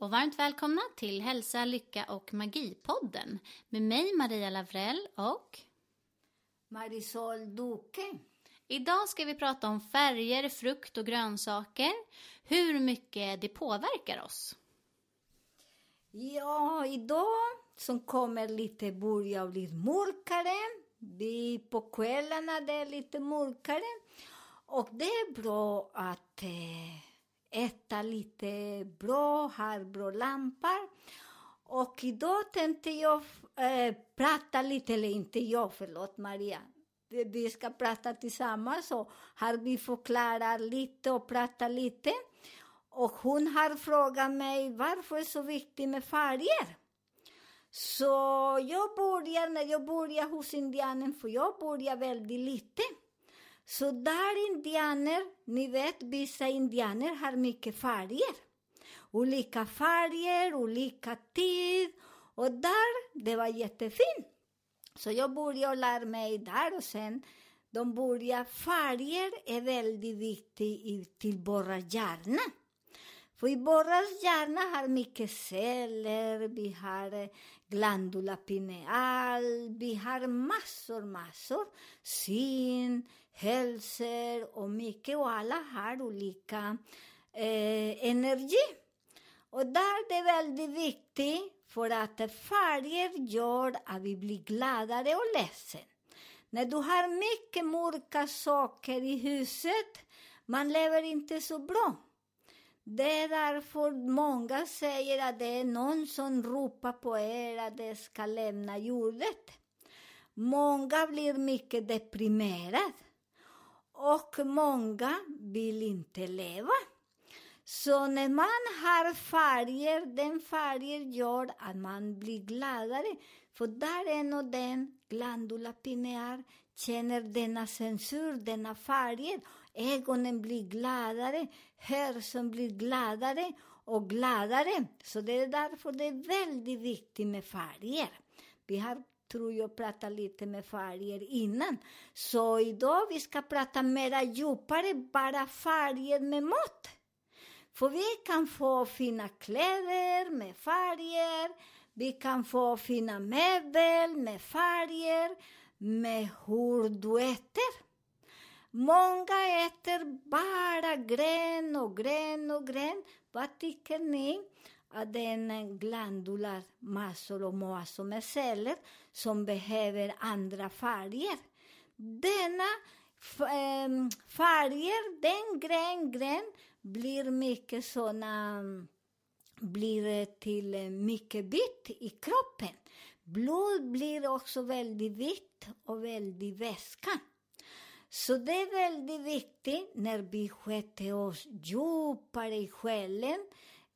Och varmt välkomna till Hälsa, Lycka och Magi-podden med mig Maria Lavrell och Marisol Duque. idag ska vi prata om färger, frukt och grönsaker, hur mycket det påverkar oss. Ja, idag som kommer lite börja bli mörkare. Vi på kvällarna det är lite mörkare. Och det är bra att eh, äta lite bra, ha bra lampor. Och idag tänkte jag eh, prata lite, eller inte jag, förlåt Maria. Vi- ska prata tillsammans och har vi förklarat lite och pratat lite. Och hon har frågat mig varför det är så viktigt med färger. Så jag börjar, när jag börjar hos indianen, för jag börjar väldigt lite. Så där indianer, ni vet vissa indianer har mycket färger. Olika färger, olika tid. Och där, det var jättefint. Så jag började lära mig där och sen de började färger är väldigt viktigt i- till våra hjärna. För i våra hjärna har mycket celler, vi har eh, glándula glandula pineal, vi har massor, massor. Syn, hälsor och mycket och alla har olika eh, energi. Och där det är väldigt viktigt för att färger gör att vi blir gladare och ledsen. När du har mycket mörka saker i huset, man lever inte så bra. Det är därför många säger att det är någon som ropar på er att de ska lämna jordet. Många blir mycket deprimerade och många vill inte leva. Så när man har färger, den färger gör att man blir gladare. För där är nog den glandula pineal känner denna censur, denna färger. Ögonen blir gladare, hörseln blir gladare och gladare. Så det är därför det är väldigt viktigt med färger. Vi har, tror jag, pratat lite med färger innan. Så idag vi ska prata mera djupare, bara färger med mått. För vi kan få fina kläder med färger, vi kan få fina möbler med färger, med hur du äter. Många äter bara grön och grön och grön. Vad tycker ni? Att det är glandular massor och massor med celler som behöver andra färger. Denna ehm, färger, den grön, grön, blir mycket såna blir till mycket vitt i kroppen. Blod blir också väldigt vitt och väldigt väska. Så det är väldigt viktigt när vi sköter oss djupare i själen,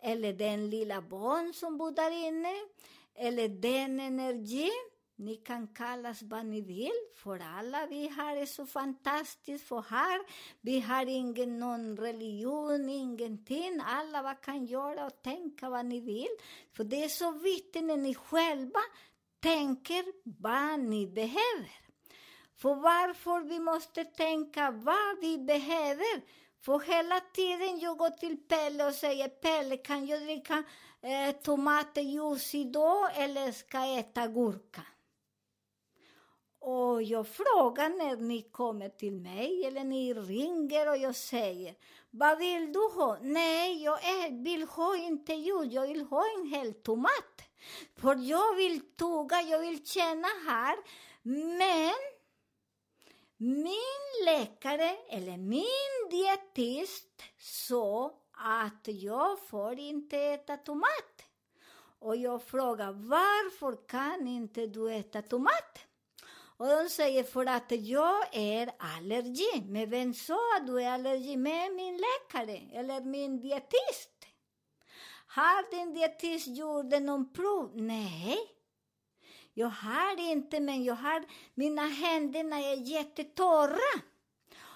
eller den lilla barn som bor där inne, eller den energi. Ni kan kallas vad ni vill, för alla vi här är så fantastiskt, för här vi har ingen någon religion, ingenting. Alla vad kan göra och tänka vad ni vill. För det är så viktigt när ni själva tänker vad ni behöver. För varför vi måste tänka vad vi behöver. För hela tiden jag går till Pelle och säger Pelle, kan jag dricka eh, tomatjuice idag eller ska jag äta gurka? Och jag frågar när ni kommer till mig eller ni ringer och jag säger Vad vill du ha? Nej, jag är, vill ha inte juice, jag vill ha en hel tomat. För jag vill tugga, jag vill känna här. Men min läkare eller min dietist sa att jag får inte äta tomat. Och jag frågar, varför kan inte du äta tomat? Och de säger, för att jag är allergi. Men vem sa att du är allergi? Med min läkare eller min dietist. Har din dietist gjort någon prov? Nej. Jag har inte, men jag har, mina händer är jättetorra.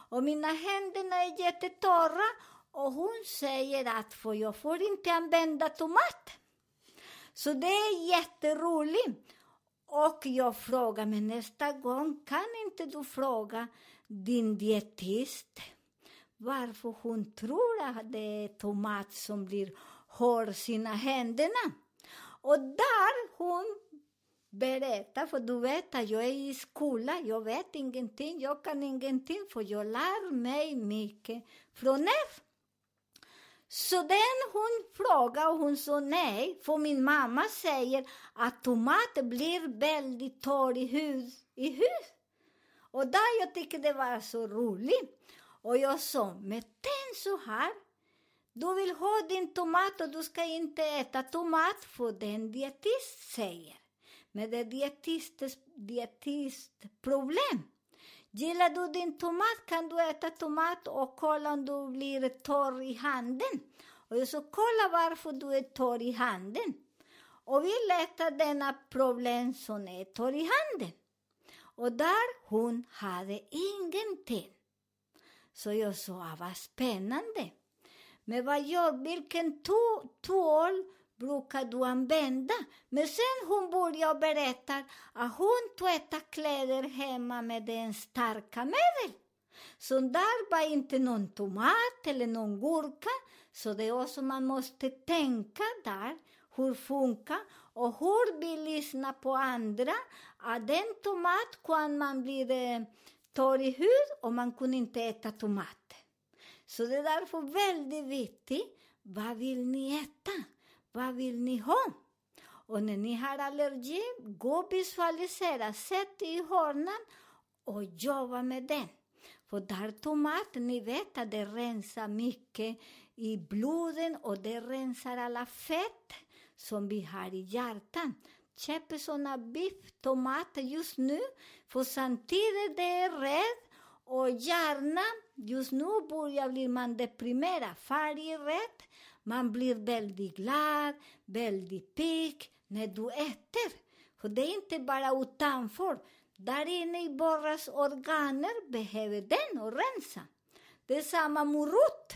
Och mina händer är jättetorra. Och hon säger att för jag får inte använda tomat. Så det är jätteroligt. Och jag frågar men nästa gång, kan inte du fråga din dietist varför hon tror att det är tomat som blir har sina händerna? Och där hon berättar, för du vet att jag är i skolan, jag vet ingenting, jag kan ingenting, för jag lär mig mycket från er. Så den hon frågade och hon sa nej, för min mamma säger att tomater blir väldigt torr i hus. I hus. Och där jag tyckte det var så roligt. Och jag sa, men tänk så här. Du vill ha din tomat och du ska inte äta tomat för den dietist säger. Men det är dietistens dietistproblem. Gillar du din tomat kan du äta tomat och kolla om du blir torr i handen. Och jag sa, kolla varför du är torr i handen. Och vi letar denna problem som är torr i handen. Och där hon hade ingenting. Så jag sa, ah, vad spännande. Men vad gör, vilken to, tvål brukar du använda? Men sen hon började berätta att hon tvättar kläder hemma med den starka medel. Så där var inte någon tomat eller någon gurka. Så det är också man måste tänka där, hur funkar och hur vi lyssnar på andra. Att den tomat kan man bli eh, torr i hud och man kunde inte äta tomat. Så det är därför väldigt viktigt, vad vill ni äta? Vad vill ni ha? Och när ni har allergi, gå och visualisera, sätt i hörnan och jobba med den. För där tomat, ni vet att det rensar mycket i bloden och det rensar alla fett som vi har i hjärtan. Köp såna bifftomater just nu, för samtidigt det är rädd och hjärnan just nu börjar blir man deprimerad, färg rätt, man blir väldigt glad, väldigt pigg när du äter. För det är inte bara utanför, där inne i våra organer behöver den och rensa. Det är samma morot.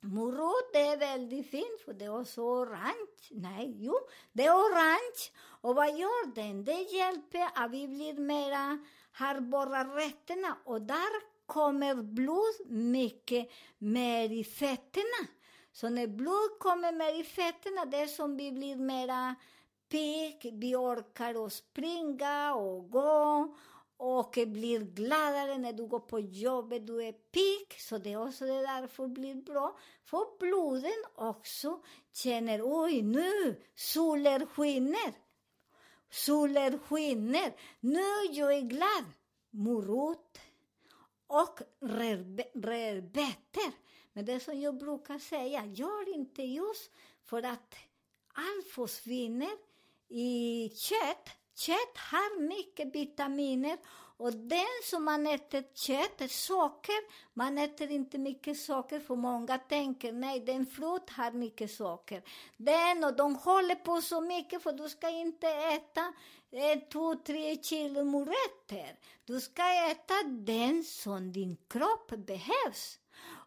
Morot det är väldigt fint, för det är också orange. Nej, jo, det är orange. Och vad gör den? Det hjälper att vi blir mera, har bara rätterna och där kommer blod mycket mer i fetterna. Så när blod kommer mer i fetterna, det är som vi blir mera pigg, vi orkar att springa och gå och blir gladare när du går på jobbet, du är pigg, så det är också det därför blir bra. För bloden också känner, oj nu, solen skiner. Solen skiner, nu jag är glad. Morot och rödbetor. Men det som jag brukar säga, gör inte just för att allt försvinner i kött. Kött har mycket vitaminer och den som man äter kött är socker. Man äter inte mycket socker för många tänker nej, den frukt har mycket socker. Den och de håller på så mycket för du ska inte äta eh, två, tre kilo morötter. Du ska äta den som din kropp behövs.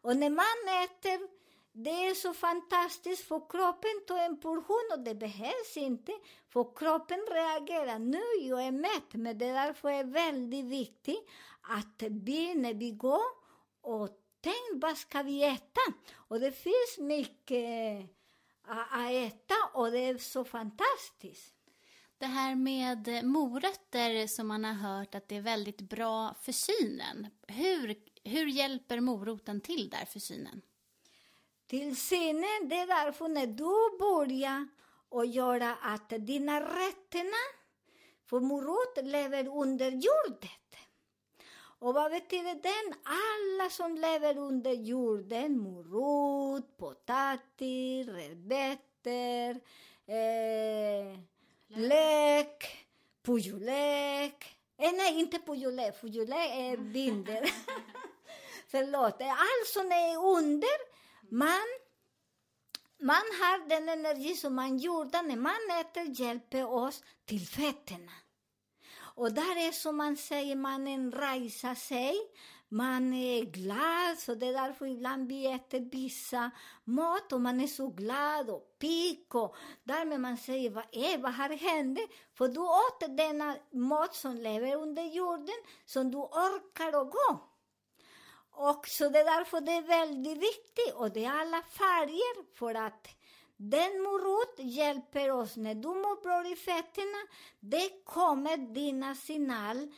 Och när man äter det är så fantastiskt för kroppen tar en portion och det behövs inte. För kroppen reagerar. Nu jag är mätt, men det är därför är väldigt viktigt att vi när vi går och tänk vad ska vi äta? Och det finns mycket eh, att äta och det är så fantastiskt. Det här med morötter som man har hört att det är väldigt bra för synen. Hur, hur hjälper moroten till där för synen? Till synen. Det är därför när du börjar och göra att dina rätterna, för morot lever under jordet. Och vad betyder den? Alla som lever under jorden, morot, potatis, rödbetor, eh, lök, pujolök. Eh, nej, inte pujolök. Pujolök är binder. Förlåt. Allt som är under, man, man har den energi som man gjorde när man äter hjälper oss till fötterna. Och där är som man säger, man reser sig, man är glad, så det är därför ibland vi äter vissa mat och man är så glad och pigg och därmed man säger, vad är, vad har hänt? För du åt denna mat som lever under jorden, som du orkar att gå. Och så det är därför det är väldigt viktigt, och det är alla färger, för att den morot hjälper oss när du mår bra i fötterna. Det kommer dina signal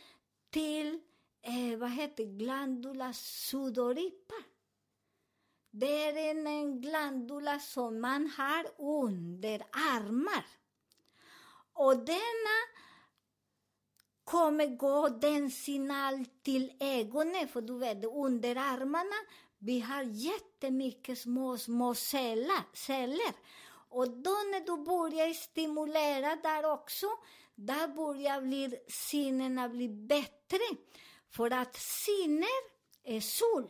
till, eh, vad heter glandula sudoripa. Det är en, en glandula som man har under armar. Och denna kommer gå den signal till ögonen, för du vet, under armarna vi har jättemycket små, små celler, celler. Och då när du börjar stimulera där också, där börjar bli sinnena bli bättre. För att sinner är sol.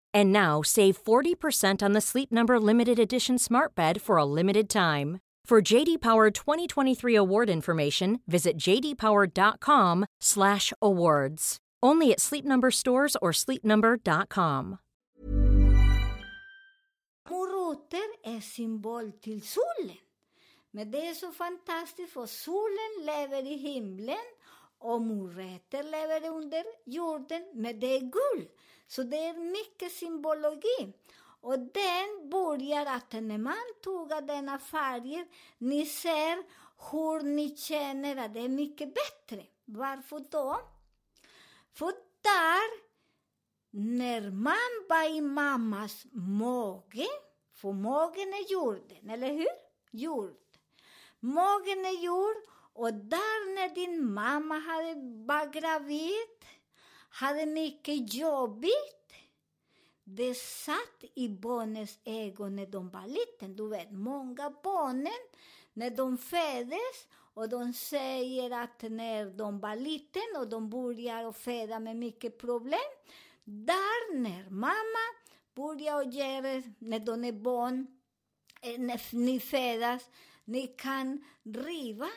And now save 40% on the Sleep Number limited edition Smart Bed for a limited time. For JD Power 2023 award information, visit jdpower.com/awards. Only at Sleep Number stores or sleepnumber.com. moroter är symbol till solen. Men det är solen lever i himlen och morötter lever under jorden, men det är. Så det är mycket symbologi. Och den börjar att när man tog denna färger, ni ser hur ni känner att det är mycket bättre. Varför då? För där, när man var i mammas mage, för magen är jorden, eller hur? Jord. Magen är jord och där när din mamma hade var gravid, hade mycket jobbigt, det satt i barnens ögon när de var liten. Du vet, många barnen, när de föddes och de säger att när de var liten och de börjar föda med mycket problem, där när mamma börjar göra, när de är barn, eh, när ni födas, ni kan riva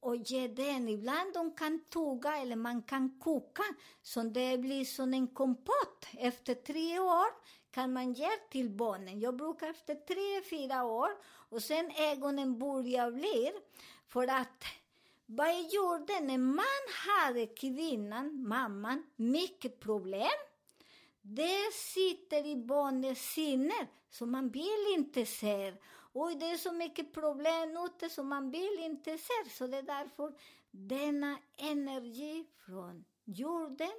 och ge den. Ibland de kan tugga eller man kan koka så det blir som en kompott. Efter tre år kan man ge till barnen. Jag brukar efter tre, fyra år och sen ögonen börjar bli för att vad gjorde när man hade kvinnan, mamman, mycket problem det sitter i barnets sinne, så man vill inte se. Oj, det är så mycket problem ute så man vill inte se. Så det är därför denna energi från jorden,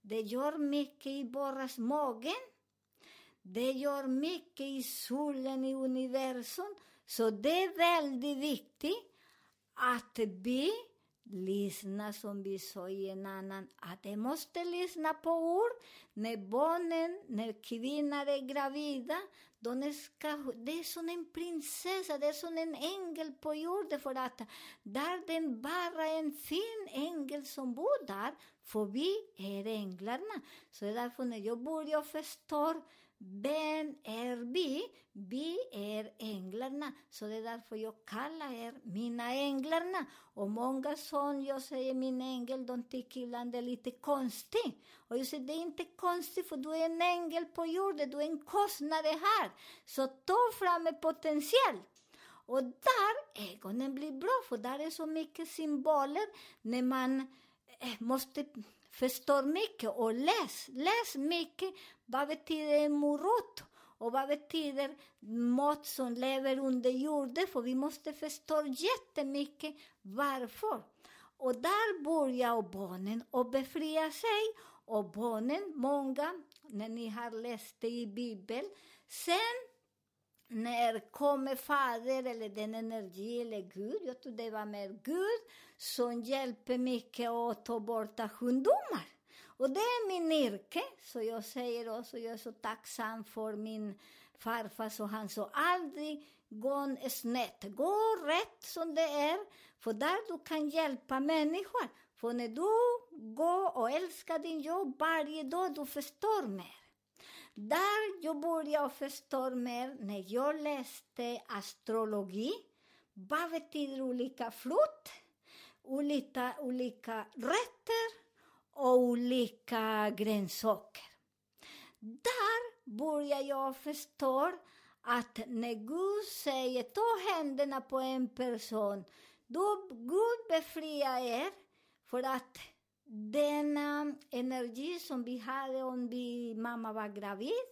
det gör mycket i våras magen. Det gör mycket i solen, i universum. Så det är väldigt viktigt att vi lyssnar, som vi sa i en annan, att de måste lyssna på ord. När barnen, när kvinnor är gravida, de ska, det är som en prinsessa, det är som en ängel på jorden för att där den bara en fin ängel som bor där, för vi är änglarna. Så det är därför när jag börjar förstå vem är vi? Vi är änglarna. Så det är därför jag kallar er mina änglarna. Och många som jag säger min ängel, de tycker ibland det är lite konstigt. Och jag säger det är inte konstigt för du är en ängel på jorden, du är en konstnär här. Så ta fram en potential. Och där ögonen blir bra, för där är så mycket symboler när man eh, måste förstå mycket och läs. Läs mycket. Vad betyder morot? Och vad betyder mat som lever under jorden? För vi måste förstå jättemycket varför. Och där börjar barnen att befria sig. Och barnen, många, när ni har läst det i Bibeln, sen när kommer Fader eller den energi eller Gud, jag tror det var mer Gud, som hjälper mycket att ta bort sjukdomar. Och det är min yrke, så jag säger också, jag är så tacksam för min farfar, så han sa aldrig gå snett, gå rätt som det är, för där du kan hjälpa människor. För när du går och älskar din jobb varje dag, du förstår mer. Där jag började förstå mer när jag läste astrologi. Vad betyder olika frukt, olika, olika rätter olika grönsaker. Där börjar jag förstå att när Gud säger ta händerna på en person, då Gud befriar er för att denna energi som vi hade om vi, mamma var gravid,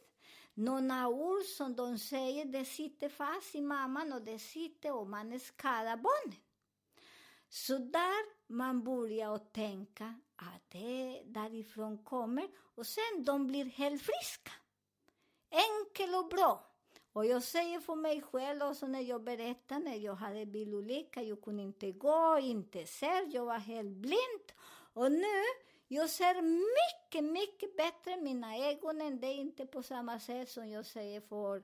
några ord som de säger, det sitter fast i mamman och det sitter och man skadar barnen. Så där man börjar att tänka att det därifrån kommer och sen de blir helt friska. Enkel och bra. Och jag säger för mig själv, också när jag berättar när jag hade bilolycka, jag kunde inte gå, inte se, jag var helt blind. Och nu, jag ser mycket, mycket bättre. Mina ögon det är inte på samma sätt som jag säger för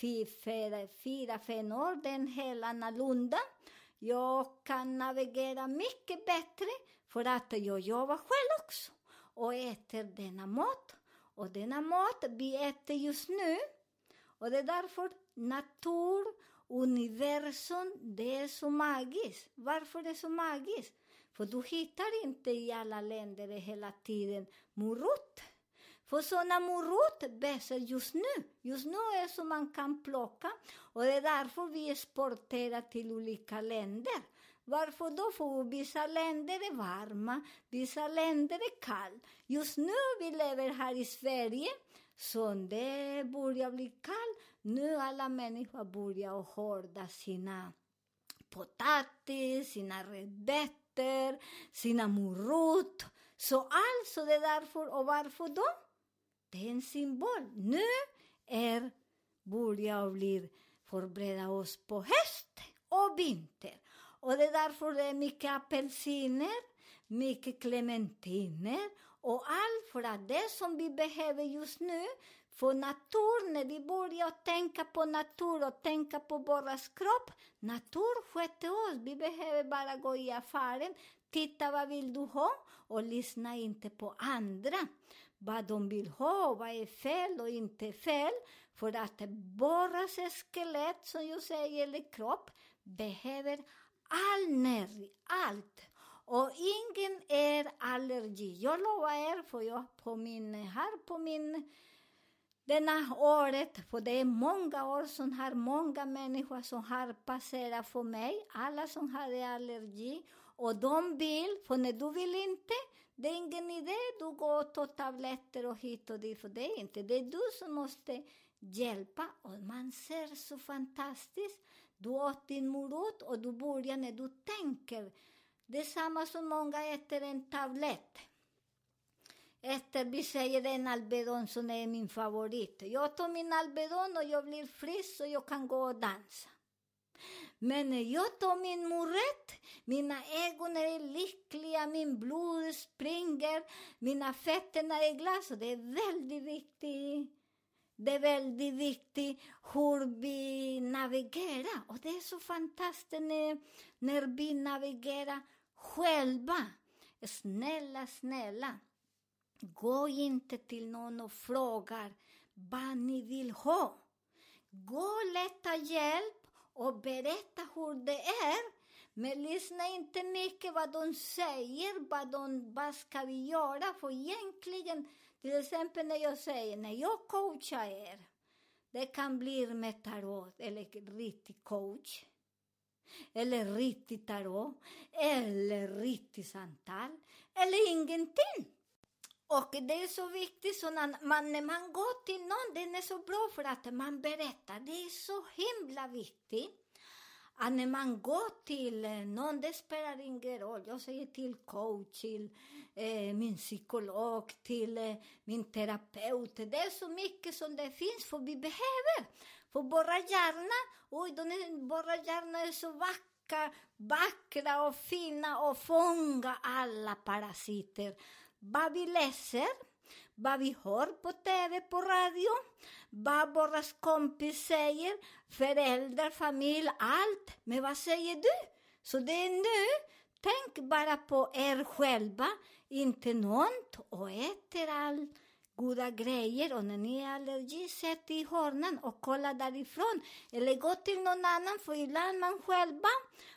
fyra, fyra fem år. Det är helt annorlunda. Jag kan navigera mycket bättre för att jag jobbar själv också och äter denna mat. Och denna mat vi äter just nu. Och det är därför natur, universum, det är så magiskt. Varför det är så magiskt? För du hittar inte i alla länder hela tiden morot. För sådana morot växer just nu. Just nu är så man kan plocka. Och det är därför vi exporterar till olika länder. Varför då? För vissa länder är varma, vissa länder är kall. Just nu vi lever här i Sverige, så det börjar bli kallt. Nu alla människor börjar hårda sina potatis, sina rödbetor, sina morot. Så alltså det är därför, och varför då? Det är en symbol. Nu är börjar bli förbereda oss på höst och vinter. Och det är därför det är mycket apelsiner, mycket clementiner och allt för att det som vi behöver just nu, för natur, när vi börjar tänka på natur och tänka på vår kropp, natur sköter oss. Vi behöver bara gå i affären, titta vad vill du ha och lyssna inte på andra. Vad de vill ha vad är fel och inte fel. För att borras skelett, som jag säger, eller kropp, behöver all näring, allt. Och ingen är allergi. Jag lovar er, för jag på min, här på min denna året, för det är många år som har många människor som har passerat för mig, alla som hade allergi. Och de vill, för när du vill inte, det är ingen idé du går och tar tabletter och hit och dit, för det är inte. Det är du som måste hjälpa. Och man ser så fantastiskt. Du åt din morot och du börjar när du tänker. Det är samma som många äter en tablett. Efter vi säger en Alvedon som är min favorit. Jag tar min Alvedon och jag blir frisk och jag kan gå och dansa. Men när jag tar min morot, mina ögon är lyckliga, min blod springer, mina fötter är glada, så det är väldigt viktigt. Det är väldigt viktigt hur vi navigerar. Och det är så fantastiskt när, när vi navigerar själva. Snälla, snälla. Gå inte till någon och fråga vad ni vill ha. Gå och leta hjälp och berätta hur det är. Men lyssna inte mycket vad de säger, vad, de, vad ska vi göra? För egentligen, till exempel när jag säger, när jag coachar er, det kan bli med tarot eller riktig coach. Eller riktig tarot. Eller riktigt samtal. Eller ingenting. Och det är så viktigt, så när man, när man går till någon, den är så bra för att man berättar. Det är så himla viktigt. Att när man går till eh, någon, det spelar ingen roll. Jag säger till coach, till eh, min psykolog, till eh, min terapeut. Det är så mycket som det finns, för vi behöver. För våra hjärna, oj, de är, våra hjärna är så vackra, vackra och fina och fånga alla parasiter. Vad vi läser, vad vi hör på TV, på radio, vad våra kompis säger, föräldrar, familj, allt. Men vad säger du? Så det är nu, tänk bara på er själva, inte nånt och äter allt goda grejer och när ni är allergi, sätt i hörnan och kolla därifrån. Eller gå till någon annan, för ibland man själva,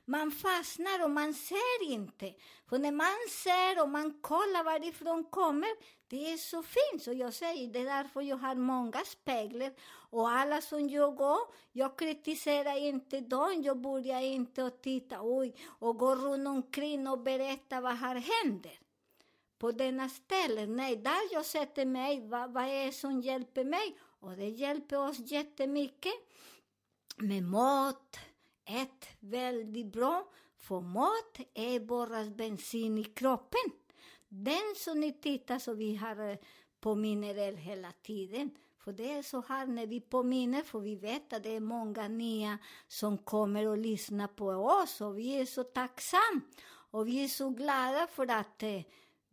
man fastnar och man ser inte. För när man ser och man kollar varifrån kommer, det är så fint. Så jag säger, det är därför jag har många speglar. Och alla som jag går, jag kritiserar inte dem, jag börjar inte att titta, oj, och gå runt omkring och berätta vad här händer på denna ställe. Nej, där jag sätter mig, vad, vad är det som hjälper mig? Och det hjälper oss jättemycket med mat. Ett väldigt bra, för mat är bara bensin i kroppen. Den som ni tittar så vi har eh, påminner er hela tiden. För det är så här när vi påminner, för vi vet att det är många nya som kommer och lyssnar på oss och vi är så tacksamma. Och vi är så glada för att eh,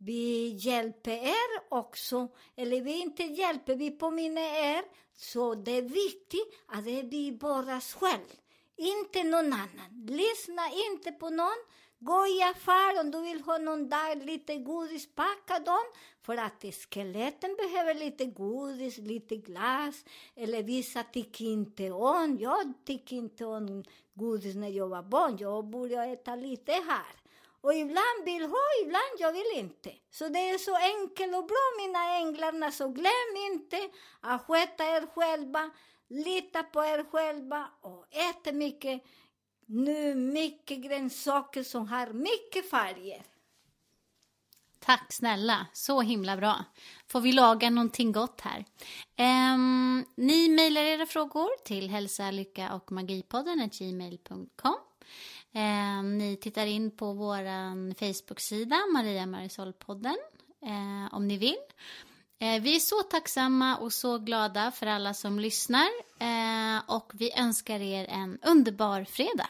vi hjälper er också, eller vi inte hjälper, vi påminner er. Så det är viktigt att det är vi bara själv, inte någon annan. Lyssna inte på någon. Gå i affär om du vill ha någon dag, lite godis, packa dem. För att skeletten behöver lite godis, lite glass. Eller vissa tycker inte om, jag tycker inte om godis när jag var barn. Jag borde äta lite här. Och ibland vill ha, ibland jag vill inte. Så det är så enkelt och bra mina änglarna, så glöm inte att sköta er själva, lita på er själva och ät mycket, nu mycket grönsaker som har mycket färger. Tack snälla, så himla bra. Får vi laga någonting gott här. Um, ni mejlar era frågor till hälsa, lycka och magipodden gmail.com. Eh, ni tittar in på vår Facebook-sida, Maria Marisol-podden, eh, om ni vill. Eh, vi är så tacksamma och så glada för alla som lyssnar eh, och vi önskar er en underbar fredag.